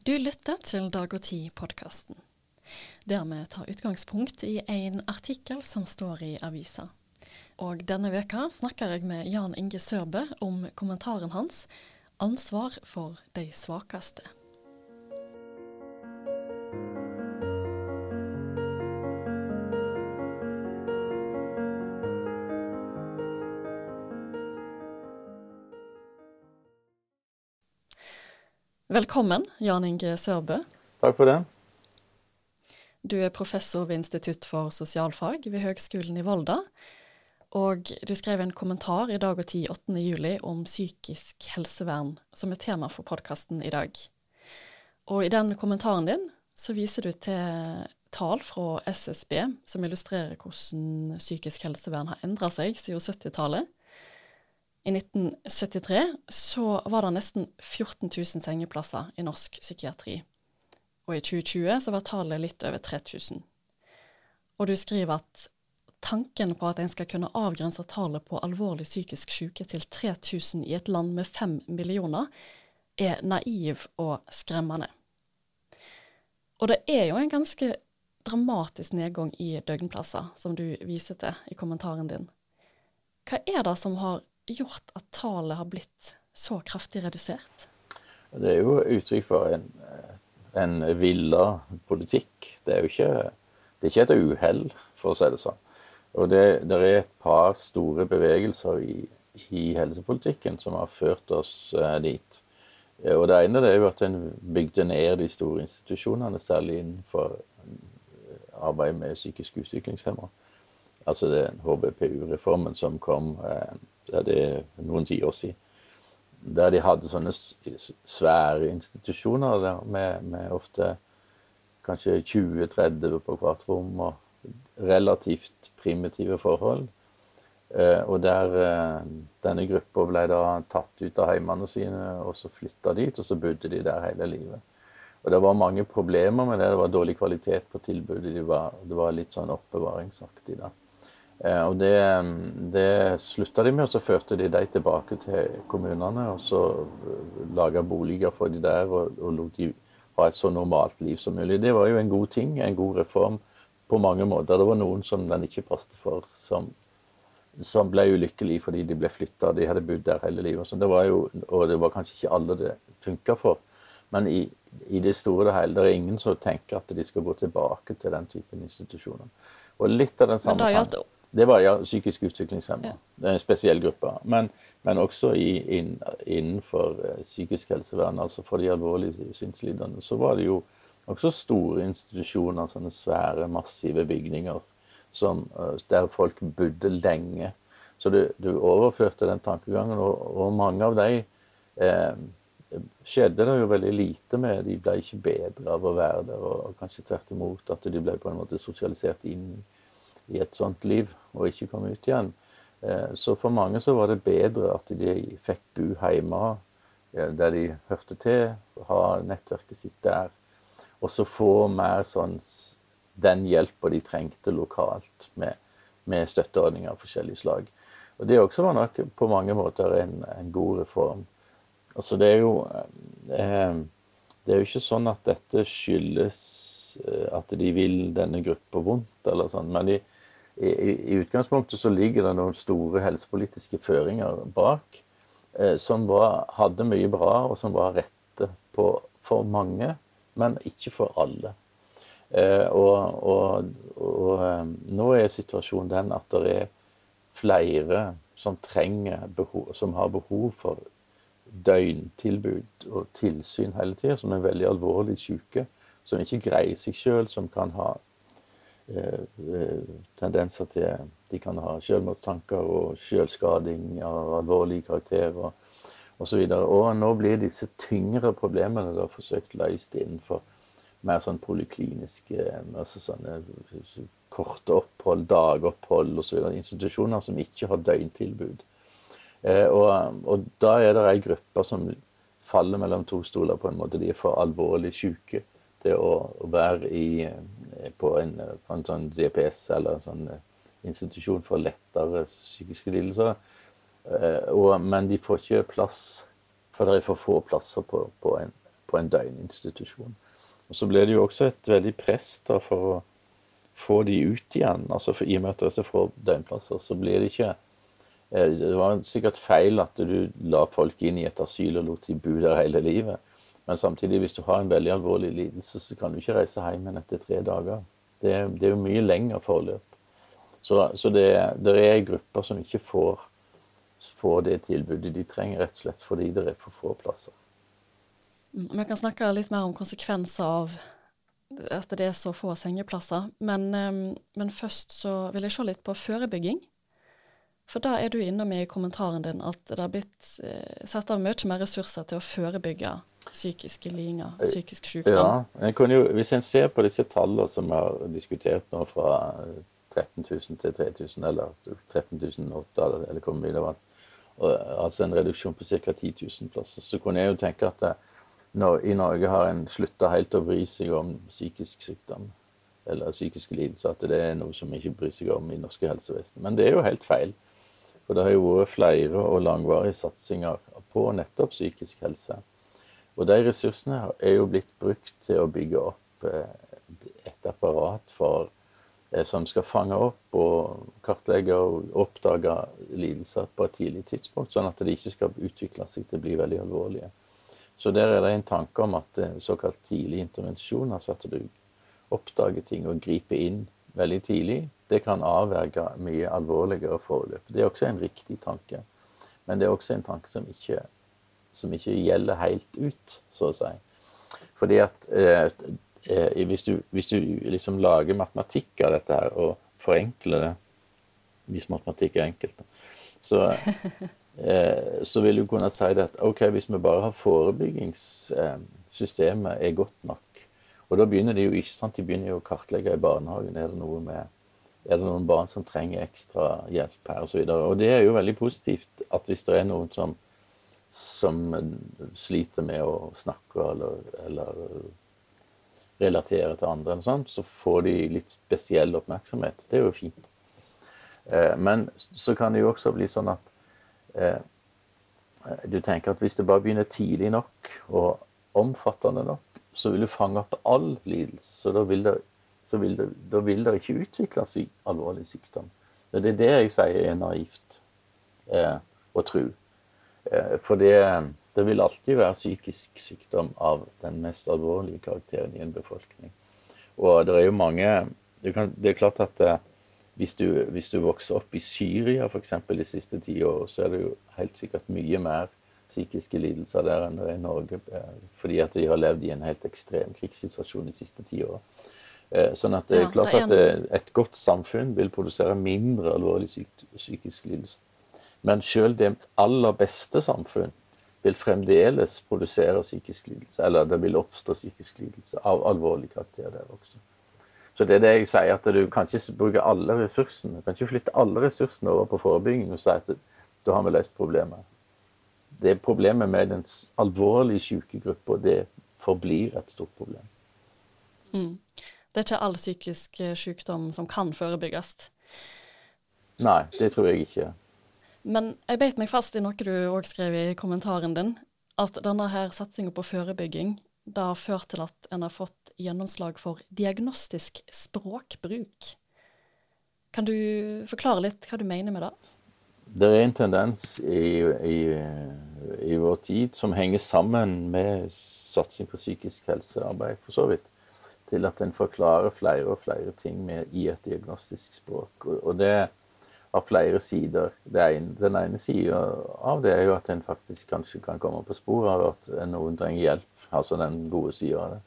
Du lytter til Dag og Tid-podkasten, der vi tar utgangspunkt i en artikkel som står i avisa. Og denne veka snakker jeg med Jan Inge Sørbø om kommentaren hans 'Ansvar for de svakeste'. Velkommen, Jan Inge Sørbø. Takk for det. Du er professor ved Institutt for sosialfag ved Høgskolen i Volda. Og du skrev en kommentar i Dag og Tid 8.7 om psykisk helsevern, som er tema for podkasten i dag. Og i den kommentaren din så viser du til tall fra SSB som illustrerer hvordan psykisk helsevern har endra seg siden 70-tallet. I 1973 så var det nesten 14 000 sengeplasser i norsk psykiatri. Og i 2020 så var tallet litt over 3000. Og du skriver at tanken på at en skal kunne avgrense tallet på alvorlig psykisk syke til 3000 i et land med 5 millioner, er naiv og skremmende. Og det er jo en ganske dramatisk nedgang i døgnplasser, som du viser til i kommentaren din. Hva er det som har gjort at tallet har blitt så kraftig redusert? Det er jo uttrykk for en, en villa politikk. Det er jo ikke, det er ikke et uhell, for å si det sånn. Og det, det er et par store bevegelser i, i, helsepolitikken som har ført oss eh, dit. Og Det ene det er jo at en bygde ned de store institusjonene, særlig innenfor arbeid med psykisk utviklingshemmede. Altså den HBPU-reformen som kom eh, er det noen tiår siden. Der de hadde sånne svære institusjoner med, med, ofte kanskje 20-30 på hvert rom, og relativt primitive forhold. Eh, og der eh, denne gruppa ble da tatt ut av heimene sine og så flytta dit, og så bodde de der hele livet. Og det var mange problemer med det. Det var dårlig kvalitet på tilbudet. Det var, det var litt sånn oppbevaringsaktig da. Eh, og det, det slutta de med, og så førte de dem tilbake til kommunene. Og så eh, laga boliger for de der og, og lot de ha et så normalt liv som mulig. Det var jo en god ting, en god reform på mange måter. Det var noen som den ikke passet for, som, som ble ulykkelige fordi de ble flytta. De hadde bodd der hele livet. Det jo, og det var kanskje ikke alle det funka for. Men i, i, det store og hele, det er ingen som tenker at de skal gå tilbake til den typen institusjoner. Og litt av den samme Men da det var ja, psykisk utviklingshemma. Det er en spesiell gruppe. Men, men også i, in, innenfor uh, psykisk helsevern, altså for de alvorlige sinnslidende, så var det jo også store institusjoner, sånne svære, massive bygninger som, uh, der folk bodde lenge. Så du, du overførte den tankegangen, og, og mange av de eh, skjedde det jo veldig lite med. De ble ikke bedre av å være der, og kanskje tvert imot at de ble på en måte sosialisert inn i et sånt liv og ikke kom ut igjen. Eh, så for mange så var det bedre at de fikk bo hjemme der de hørte til, ha nettverket sitt der. Og så få mer sånn den hjelpa de trengte lokalt med, med støtteordninger av forskjellig slag. Og Det også var nok på mange måter en, en god reform. Altså det er jo eh, Det er jo ikke sånn at dette skyldes eh, at de vil denne gruppa vondt, eller sånn, men de, i, i, utgangspunktet så ligger det noen store helsepolitiske føringer bak eh, som var, hadde mye bra, og som var rette på, for mange, men ikke for alle. Eh, og, og, og eh, nå er situasjonen den at det er flere som trenger behov, som har behov for døgntilbud og tilsyn hele tida, som er veldig alvorlig syke, som ikke greier seg sjøl, som kan ha tendenser til De kan ha selvmordstanker og selvskading av alvorlig karakter og osv. Og, og nå blir disse tyngre problemene da forsøkt løst innenfor mer sånn polikliniske altså sånne korte opphold, dagopphold osv. Institusjoner som ikke har døgntilbud. Eh, og, og, da er det ei gruppe som faller mellom to stoler, på en måte. De er for alvorlig syke til å være i på en, på en sånn DPS eller en sånn eh, institusjon for lettere psykiske lidelser. Eh, men de får ikke plass, for det er for få plasser på, på, en, på en døgninstitusjon. Og Så ble det jo også et veldig press da for å få de ut igjen. altså for, I og med at de får døgnplasser, så blir det ikke eh, Det var sikkert feil at du la folk inn i et asyl og lot de bo der hele livet. Men samtidig, hvis du har en veldig alvorlig lidelse, så kan du ikke reise hjem igjen etter tre dager. Det, det er jo mye lengre forløp. Så, så det, det, er grupper som ikke får, får, det tilbudet de trenger, rett og slett fordi det er for få plasser. Vi kan snakke litt mer om konsekvenser av at det er så få sengeplasser. Men, men først så vil jeg se litt på forebygging. For da er du inne med i kommentaren din at det har blitt eh, satt av mye mer ressurser til å forebygge psykiske lidelser, psykisk sykdom. Ja, jo, Hvis en ser på disse tallene som vi har diskutert nå fra 13 000 til 3000, eller 13.008, eller, eller hvor mye det var, altså en reduksjon på ca. 10 000 plasser, så kunne jeg jo tenke at det, når, i Norge har en slutta helt å bry seg om psykisk sykdom eller psykiske lidelser. At det er noe som vi ikke bryr seg om i norske helsevesen. Men det er jo helt feil. For det har jo vært flere og langvarige satsinger på nettopp psykisk helse. Og de ressursene er jo blitt brukt til å bygge opp eh, et apparat for, eh, som skal fange opp og kartlegge og oppdage lidelser på et tidlig tidspunkt, sånn at de ikke skal utvikle seg til å bli veldig alvorlige. Så der er det en tanke om at eh, såkalt tidlig intervensjon, altså at du oppdager ting og griper inn veldig tidlig, det kan avverge mye alvorligere forløp. Det er også en riktig tanke. Men det er også en tanke som ikke, som ikke gjelder helt ut, så å si. Fordi at eh, eh, hvis, du, hvis, du, liksom lager matematikk av dette her og forenkler det Hvis matematikk er enkelt, så Eh, så vil du kunne si at ok, hvis vi bare har forebyggingssystemet er godt nok Og da begynner de jo ikke sant, de begynner jo å kartlegge i barnehagen. Er det, noe med, er det noen barn som trenger ekstra hjelp her, osv. Og, og det er jo veldig positivt at hvis det er noen som, som sliter med å snakke eller, eller relatere til andre, eller sånt, så får de litt spesiell oppmerksomhet. Det er jo fint. Eh, men så kan det jo også bli sånn at Eh, du tenker at hvis det bare begynner tidlig nok og omfattende nok, så vil du fange opp all lidelse. Så da vil det, vil det, da vil det ikke utvikle seg alvorlig sykdom. Det er det jeg sier er naivt eh, å tro. Eh, for det, det, vil alltid være psykisk sykdom av den mest alvorlige karakteren i en befolkning. Og det er jo mange Det, kan, det er klart at eh, hvis du, hvis du, vokser opp i Syria f.eks. de siste ti år, så er det jo helt sikkert mye mer psykiske lidelser der enn det er i Norge. Eh, fordi at de har levd i en helt ekstrem krigssituasjon de siste ti. Eh, sånn at det er klart at et godt samfunn vil produsere mindre alvorlig syk, psykisk lidelse. Men sjøl det aller beste samfunn vil fremdeles produsere psykisk lidelse. Eller det vil oppstå psykisk lidelse av alvorlig karakter der også. Så det er det jeg sier, at du kan ikke bruke alle ressursene. Du kan ikke flytte alle ressursene over på forebygging og si at da har vi løst problemet. Det problemet med den alvorlig syke gruppa. Det forblir et stort problem. Mm. Det er ikke all psykisk eh, sykdom som kan forebygges? Nei, det tror jeg ikke. Men jeg beit meg fast i noe du òg skrev i kommentaren din, at denne her satsinga på forebygging det har ført til at en har fått gjennomslag for diagnostisk språkbruk. Kan du forklare litt hva du mener med det? Det er en tendens i, i, i vår tid som henger sammen med satsing på psykisk helsearbeid, for så vidt, til at en forklarer flere og flere ting med, i et diagnostisk språk. Og, og det av flere sider. Ene, den ene sida av det er jo at en faktisk kanskje kan komme på sporet av at noen trenger hjelp altså den gode sida av det.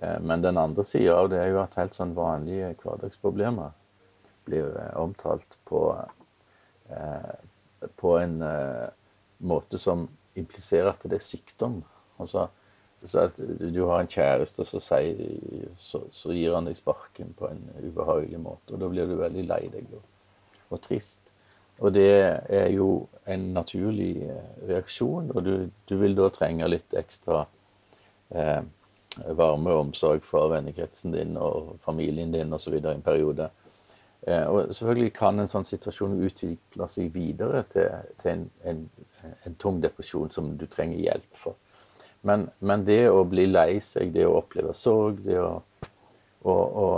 Eh, men den andre sida av det er jo at helt sånn vanlige hverdagsproblemer blir eh, omtalt på, eh, på en måte som impliserer at det er sykdom. Altså, så at du har en kjæreste, så, sier, så, så, gir han deg sparken på en ubehagelig måte. Og da blir du veldig lei deg og, og trist. Og det er jo en naturlig reaksjon, og du, du vil da trenge litt ekstra eh, varme og omsorg for vennekretsen din og familien din osv. i en periode. Eh, og selvfølgelig kan en sånn situasjon utvikle seg videre til, til en, en, en, tung depresjon som du trenger hjelp for. Men, men, det å bli lei seg, det å oppleve sorg, det å, å, å,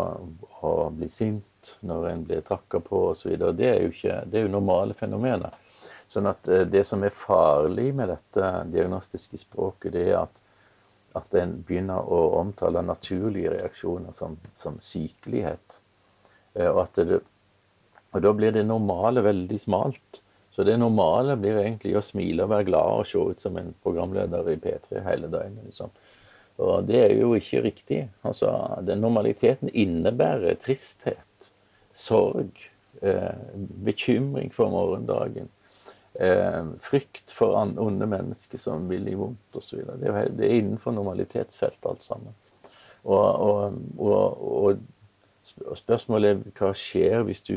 å bli sint når en blir trakka på osv., det, er det er jo normale fenomener. Sånn at eh, Det som er farlig med dette diagnostiske språket, det er at, at en begynner å omtale naturlige reaksjoner som, som sykelighet. Eh, og, det, og da blir det normale veldig smalt. Så det normale blir egentlig å smile og være glad og se ut som en programleder i P3 hele døgnet. Liksom. Og det er jo ikke riktig. Altså, den normaliteten innebærer tristhet, sorg, eh, bekymring for morgendagen. Eh, frykt for onde mennesker som vil gi vondt osv. Det, er, innenfor normalitetsfeltet alt sammen. Og, og, og, spørsmålet er hva skjer hvis du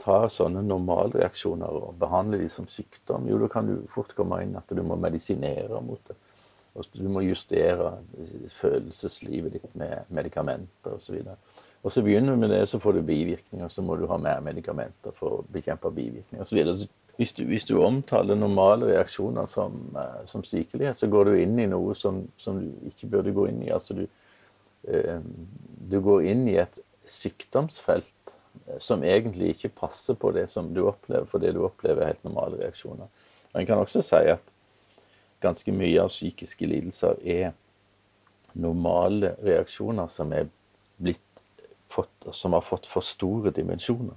tar sånne normalreaksjoner og behandler de som sykdom? Jo, da kan du fort komme inn at du må medisinere mot det. Og du må justere følelseslivet ditt med medikamenter osv. Og så begynner du med det, så får du bivirkninger, så må du ha mer medikamenter for å bekjempe bivirkninger osv hvis du, hvis du, omtaler normale reaksjoner som, uh, som, sykelighet, så går du inn i noe som, som du ikke burde gå inn i. Altså du, uh, du går inn i et sykdomsfelt uh, som egentlig ikke passer på det som du opplever, fordi du opplever helt normale reaksjoner. Og En kan også si at ganske mye av psykiske lidelser er normale reaksjoner som, fått, som har fått for store dimensjoner.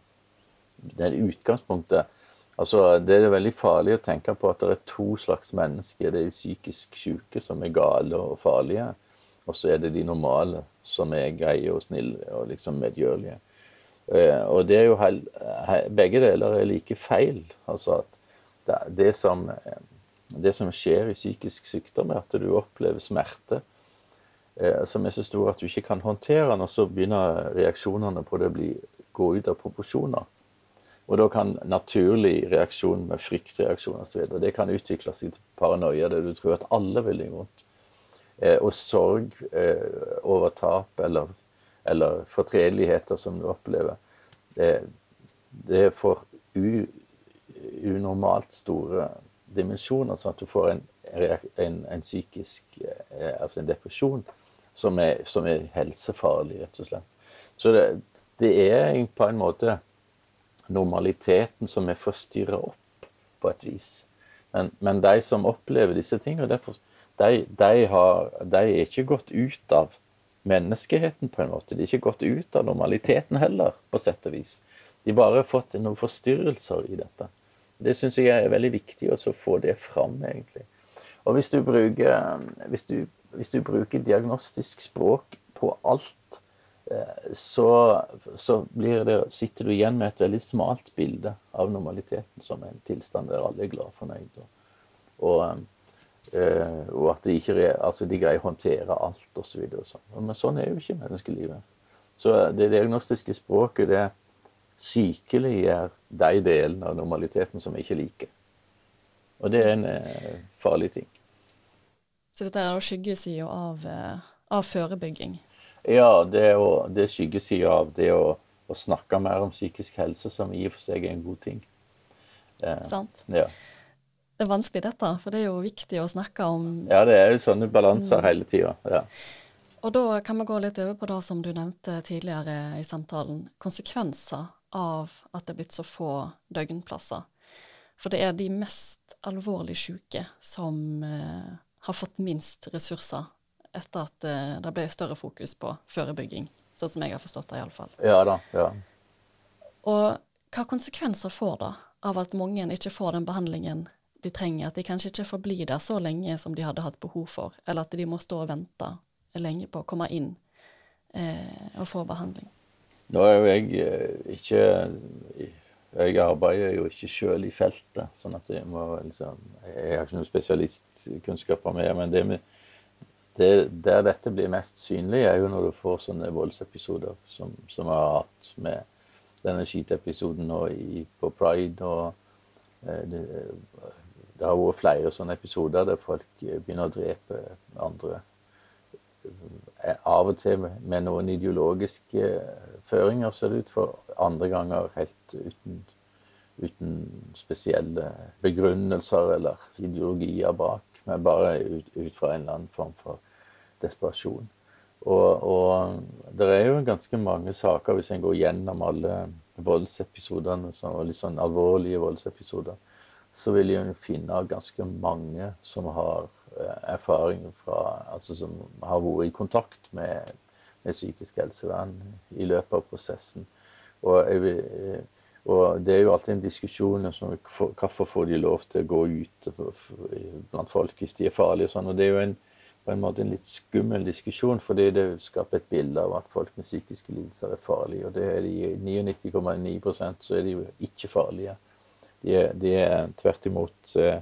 Det er utgangspunktet Altså, Det er veldig farlig å tenke på at det er to slags mennesker. Det er de psykisk syke, som er gale og farlige. Og så er det de normale, som er greie og snille og liksom medgjørlige. Eh, og det er jo hel, Begge deler er like feil. Altså at det, som, det som skjer i psykisk sykdom, er at du opplever smerte eh, som er så store at du ikke kan håndtere den, og så begynner reaksjonene på det å gå ut av proporsjoner. Og da kan naturlig reaksjon med fryktreaksjon osv. Det kan utvikle seg til paranoia der du tror at alle vil deg vondt. Eh, og sorg eh, over tap eller, eller fortredeligheter som du opplever. Det, får u, unormalt store dimensjoner, sånn at du får en, en, en psykisk eh, Altså en depresjon som er, som er, helsefarlig, rett og slett. Så det, det er på en måte normaliteten som er forstyrra opp på et vis. Men, men, de som opplever disse tingene, de, de, har, de er ikke gått ut av menneskeheten på en måte. De er ikke gått ut av normaliteten heller, på sett og vis. De bare har fått noen forstyrrelser i dette. Det syns jeg er veldig viktig å få det fram, egentlig. Og hvis du bruker, hvis du, hvis du bruker diagnostisk språk på alt, Eh, så, så det, sitter du igjen med et veldig smalt bilde av normaliteten som en tilstand der alle er glad fornøyd. Og, og, eh, og at de, ikke, altså de greier å håndtere alt osv. Så sånn. Men sånn er jo ikke menneskelivet. Så det diagnostiske språket det sykeliggjør de delene av normaliteten som vi ikke liker. Og det er en eh, farlig ting. Så dette er skyggesida av, eh, av forebygging? Ja, det, å, det er skyggesida av det å, å, snakke mer om psykisk helse, som i og for seg er en god ting. Eh, Sant. Ja. Det er vanskelig dette, for det er jo viktig å snakke om Ja, det er jo sånne balanser mm. hele tida. Ja. Og da kan vi gå litt over på det som du nevnte tidligere i samtalen. Konsekvenser av at det er blitt så få døgnplasser. For det er de mest alvorlig syke som eh, har fått minst ressurser etter at uh, det ble større fokus på forebygging, sånn som jeg har forstått det iallfall. Ja da, ja. Og hva konsekvenser får det av at mange ikke får den behandlingen de trenger, at de kanskje ikke får bli der så lenge som de hadde hatt behov for, eller at de må stå og vente lenge på å komme inn eh, og få behandling? Nå er jo jeg eh, ikke Jeg arbeider jo ikke selv i feltet, sånn at jeg må liksom Jeg har ikke noen spesialistkunnskaper med men det med det, der dette blir mest synlig, er jo når du får sånne voldsepisoder som, som har hatt med denne skyteepisoden nå i, på Pride. og eh, det, det, har vært flere sånne episoder der folk begynner å drepe andre. Eh, av og til med noen ideologiske føringer, ser det ut, for andre ganger helt uten, uten spesielle begrunnelser eller ideologier bak. men bare ut, ut fra en eller annen form for desperasjon. Og, og, det er jo ganske mange saker, hvis en går gjennom alle voldsepisodene, litt sånn alvorlige voldsepisoder, så vil en finne ganske mange som har eh, erfaring fra Altså som har vært i kontakt med, med psykisk helsevern i løpet av prosessen. Og, eh, og, det er jo alltid en diskusjon om hvorfor får de lov til å gå ut blant folk hvis de er farlige og sånn. Og det er jo en på en måte en litt skummel diskusjon, fordi det skaper et bilde av at folk med psykiske lidelser er farlige. Og det er de 99,9 så er de jo ikke farlige. De er, de er tvert imot eh,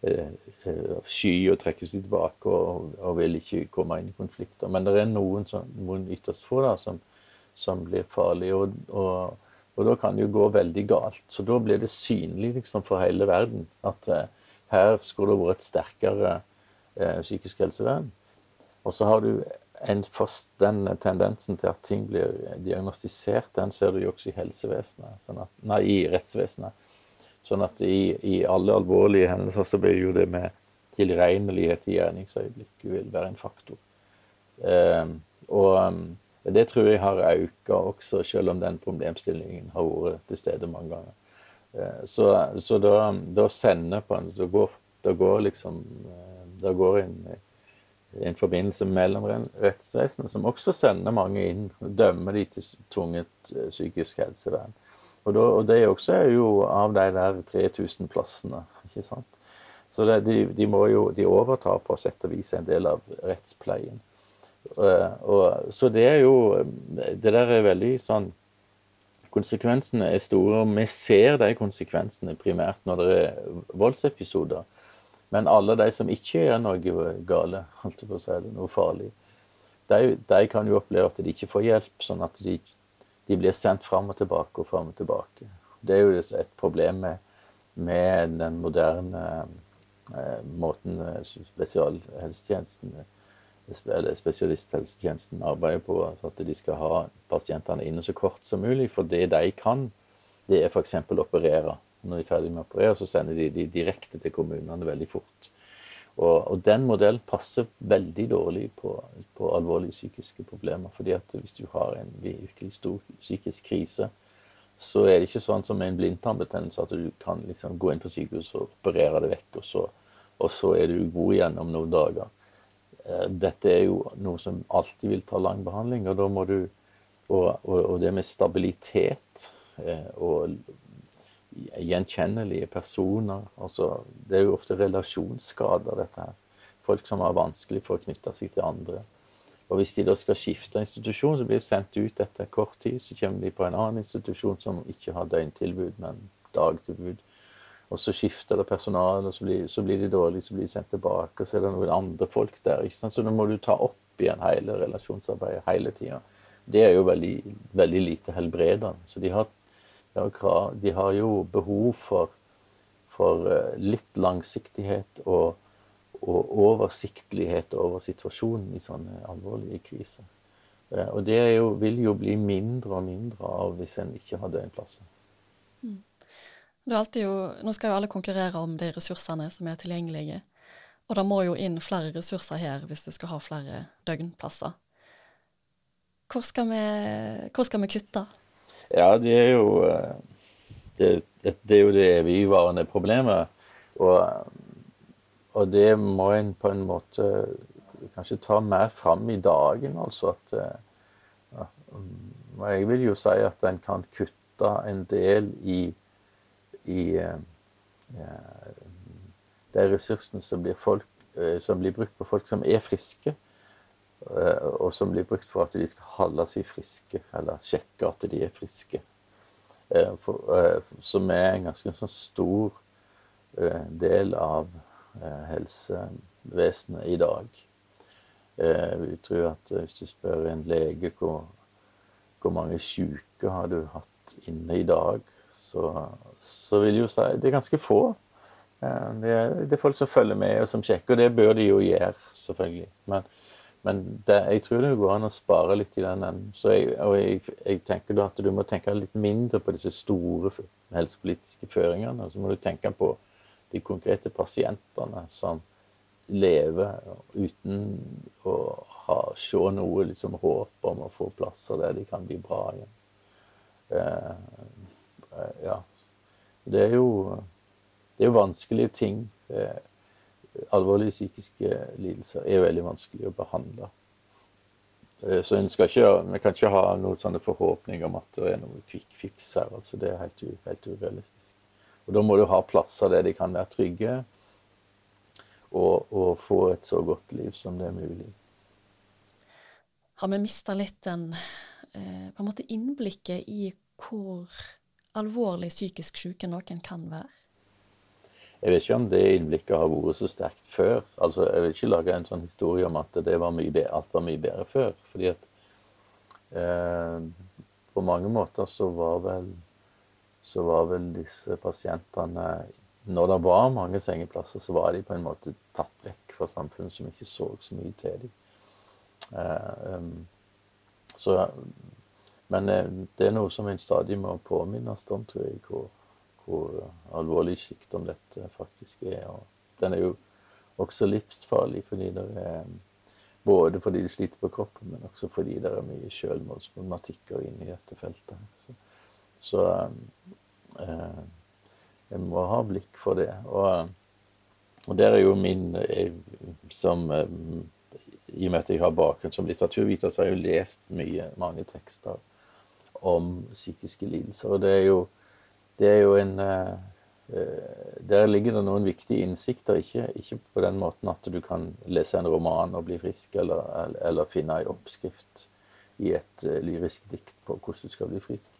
sky og trekker seg tilbake og, og, vil ikke komme inn i konflikter. Men det er noen, som, noen ytterst få da, som, som, blir farlige. Og, og, og, da kan det jo gå veldig galt. Så da blir det synlig liksom, for hele verden at eh, her skulle det vært et sterkere eh, psykisk helsevern. Og så har du en fast, den tendensen til at ting blir diagnostisert, den ser du jo også i helsevesenet, sånn at, nei, i rettsvesenet. Sånn at i, i, alle alvorlige hendelser så blir jo det med tilregnelighet i gjerningsøyeblikket vil være en faktor. Eh, og um, det tror jeg har økt også, selv om den problemstillingen har vært til stede mange ganger. Eh, så, så da, da sender på en, da går, da går liksom Da går en, en forbindelse mellom rettsvesenet, som også sender mange inn, dømmer de til tvunget eh, psykisk helsevern. Og, da, og det også er jo av de der 3000 plassene. ikke sant? Så det, de, de, må jo de overtar på sett og vis en del av rettspleien. Uh, og, så det er jo Det der er veldig sånn Konsekvensene er store, og vi ser de konsekvensene primært når det er voldsepisoder. Men alle de som ikke gjør noe gale, holdt på å si noe farlig, de, de, kan jo oppleve at de ikke får hjelp, sånn at de, de blir sendt fram og tilbake og fram og tilbake. Det er jo et problem med, med den moderne eh, måten eh, spesialhelsetjenesten eller spesialisthelsetjenesten arbeider på. At de skal ha pasientene inne så kort som mulig. For det de kan, det er f.eks. operere. Når de er ferdig med å operere, så sender de de direkte til kommunene veldig fort. Og, og den modellen passer veldig dårlig på, på, alvorlige psykiske problemer. fordi at hvis du har en virkelig stor psykisk krise, så er det ikke sånn som med en blindtarmbetennelse at du kan liksom gå inn på sykehuset og operere det vekk, og så, og så er du god igjen om noen dager. Eh, dette er jo noe som alltid vil ta lang behandling, og da må du Og, og, det med stabilitet eh, og gjenkjennelige personer. Altså, det er jo ofte relasjonsskader, dette her. Folk som har vanskelig for å knytte seg til andre. Og Hvis de da skal skifte institusjon, så blir de sendt ut etter kort tid. Så kommer de på en annen institusjon som ikke har døgntilbud, men dagtilbud. Og så skifter det personal, og så blir, så blir, de dårlige, så blir de sendt tilbake. Og så er det noen andre folk der. ikke sant? Så nå må du ta opp igjen hele relasjonsarbeidet hele tida. Det er jo veldig, veldig lite helbredende. Så de har de har jo behov for, for eh, litt langsiktighet og, og, oversiktlighet over situasjonen i sånne alvorlige kriser. Eh, og det jo, vil jo bli mindre og mindre av hvis en ikke har døgnplasser. Mm. Jo, nå skal jo alle konkurrere om de ressursene som er tilgjengelige. Og det må jo inn flere ressurser her hvis du skal ha flere døgnplasser. Hvor skal vi, hvor skal vi kutte? Ja, det er jo det, det, det, er jo det evigvarende problemet. Og, og, det må en på en måte kanskje ta mer fram i dagen. Altså at eh, ja, Jeg vil jo si at en kan kutte en del i, i ja, de ressursene som blir, folk, eh, som blir brukt på folk som er friske. Eh, og som blir brukt for at de skal holde seg friske, eller sjekke at de er friske. Eh, for, eh, som er en ganske sånn stor del av helsevesenet i dag. Vi tror at hvis du spør en lege hvor, hvor mange syke har du hatt inne i dag, så, så vil jo si det er ganske få. Det er, det er folk som følger med og som sjekker, og det bør de jo gjøre, selvfølgelig. Men, men det, jeg tror det går an å spare litt i den enden. Og jeg, jeg, tenker da at du må tenke litt mindre på disse store helsepolitiske føringene. Og så må du tenke på de konkrete pasientene som, lever uten å ha, se noe liksom, håp om å få plasser der de kan bli bra igjen. Eh, ja. Det er jo, det er vanskelige ting. Eh, alvorlige psykiske lidelser er veldig vanskelig å behandle. Eh, så ikke, vi kan ikke ha noen sånne forhåpninger om at det er noe quick fix her. altså Det er helt, helt urealistisk. Og Da må du ha plasser der de kan være trygge og, og få et så godt liv som det er mulig. Har vi mista litt den eh, på en måte innblikket i hvor alvorlig psykisk syke noen kan være? Jeg vet ikke om det innblikket har vært så sterkt før. Altså, Jeg vil ikke lage en sånn historie om at var bedre, alt var mye bedre før. fordi at eh, på mange måter så var vel så var vel disse pasientene Når det var mange sengeplasser, så var de på en måte tatt vekk fra samfunnet som ikke så så mye til dem. Eh, um, så, men eh, det er noe som en stadig må påminnes om, tror jeg, hvor, hvor alvorlig sykdom dette faktisk er. Og den er jo også livsfarlig fordi det er både fordi de sliter på kroppen, men også fordi det er mye selvmordsproblematikker inne i dette feltet. Så, så eh, en må ha blikk for det. Og, og der er jo min jeg, som eh, I og med at jeg har bakgrunn som litteraturviter, så har jeg jo lest mye, mange tekster om psykiske lidelser. Og det er jo det er jo en eh, eh, Der ligger det noen viktige innsikter. Ikke, ikke, på den måten at du kan lese en roman og bli frisk, eller, eller finne en oppskrift i et uh, lyrisk dikt på hvordan du skal bli frisk.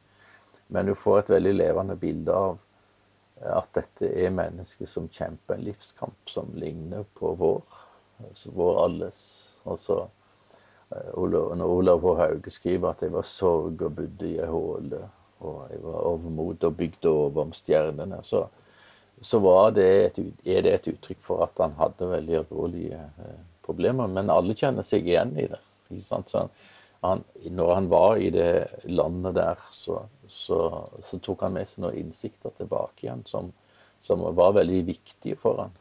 Men du får et veldig levende bilde av at dette er mennesker som kjemper en livskamp som ligner på vår. Altså vår alles. Altså, når Olav H. Hauge skriver at jeg var sorg og bodde i ei håle og jeg var overmot og bygde over om stjernene, så, så det et, er det et uttrykk for at han hadde veldig alvorlige eh, problemer. Men alle kjenner seg igjen i det. Han, når han var i det landet der, så, så, så, tok han med seg noen innsikter tilbake igjen som, som var veldig viktige for han.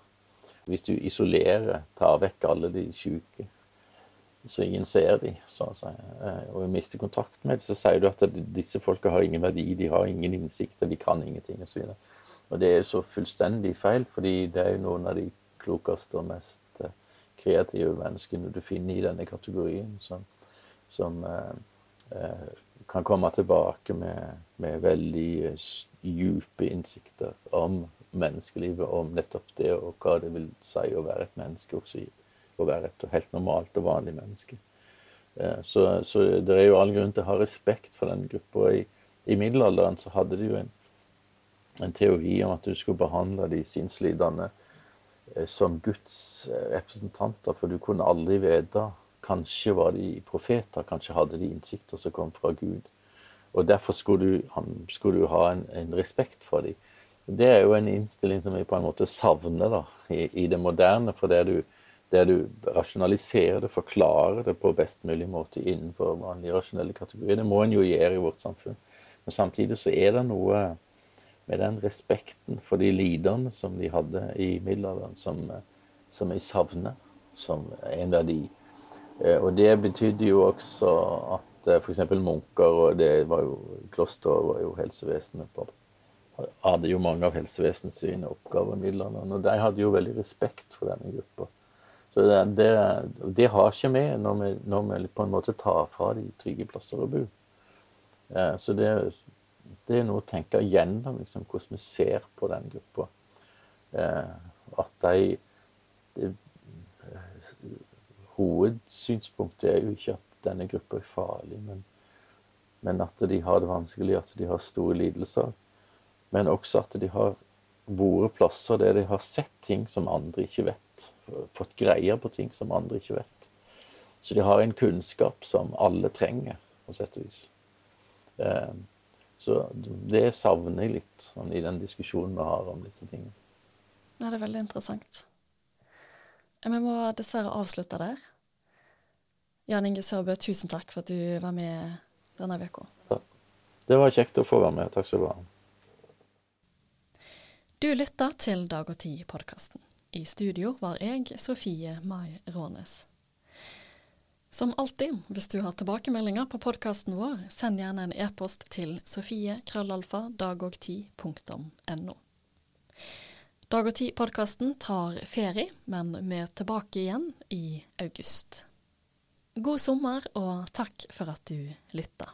Hvis du isolerer, tar vekk alle de syke, så ingen ser dem, så å si. Eh, og mister kontakt med dem, så sier du at disse folka har ingen verdi, de har ingen innsikter, de kan ingenting osv. Og, og det er jo så fullstendig feil, fordi det er jo noen av de klokeste og mest eh, kreative menneskene du finner i denne kategorien, som, som eh, eh, kan komme tilbake med, med veldig dype innsikter om menneskelivet, om nettopp det og hva det vil si å være et menneske også i å være et helt normalt og vanlig menneske. Eh, så, så, det er jo all grunn til å ha respekt for den gruppa. I, I, middelalderen så hadde de jo en, en, teori om at du skulle behandle de sinnslidende eh, som Guds eh, representanter, for du kunne aldri vite. Kanskje var de profeter, kanskje hadde de innsikter som kom fra Gud. Og Derfor skulle du, skulle du ha en, en, respekt for dem. Det er jo en innstilling som vi på en måte savner da, i, i det moderne. for det du, der du rasjonaliserer det, forklarer det på best mulig måte innenfor vanlige rasjonelle kategorier. Det må en jo gjøre i vårt samfunn. Men samtidig så er det noe med den respekten for de liderne som de hadde i middelalderen, som, som jeg savner som en verdi. Eh, og det betydde jo også at eh, f.eks. munker, og det var jo kloster var jo helsevesenet på hadde jo mange av helsevesenets oppgaver i middelalderen. Og de hadde jo veldig respekt for denne gruppa. Så det, det, det, har ikke vi når, vi når vi på en måte tar fra de trygge plasser å bo. Eh, så det, det, er noe å tenke igjennom, liksom, hvordan vi ser på den gruppa. Eh, at de, de Hovedsynspunktet er jo ikke at denne gruppa er farlig, men, men at de har det vanskelig, at de har store lidelser. Men også at de har vært plasser der de har sett ting som andre ikke vet fått greier på ting som andre ikke vet. Så de har en kunnskap som alle trenger, på sett og vis. Eh, så det savner jeg litt sånn, i den diskusjonen vi har om disse tingene. Ja, det er veldig interessant. Vi må dessverre avslutte der. Jan Inge Sørbø, tusen takk for at du var med denne uka. Det var kjekt å få være med. Takk skal du ha. Du lytter til Dag og Tid-podkasten. I studio var jeg, Sofie Mai Rånes. Som alltid, hvis du har tilbakemeldinger på podkasten vår, send gjerne en e-post til sofie.krøllalfa.dagogti.no. Dag og Tid-podkasten tar ferie, men vi er tilbake igjen i august. God sommer, og takk for at du lytta.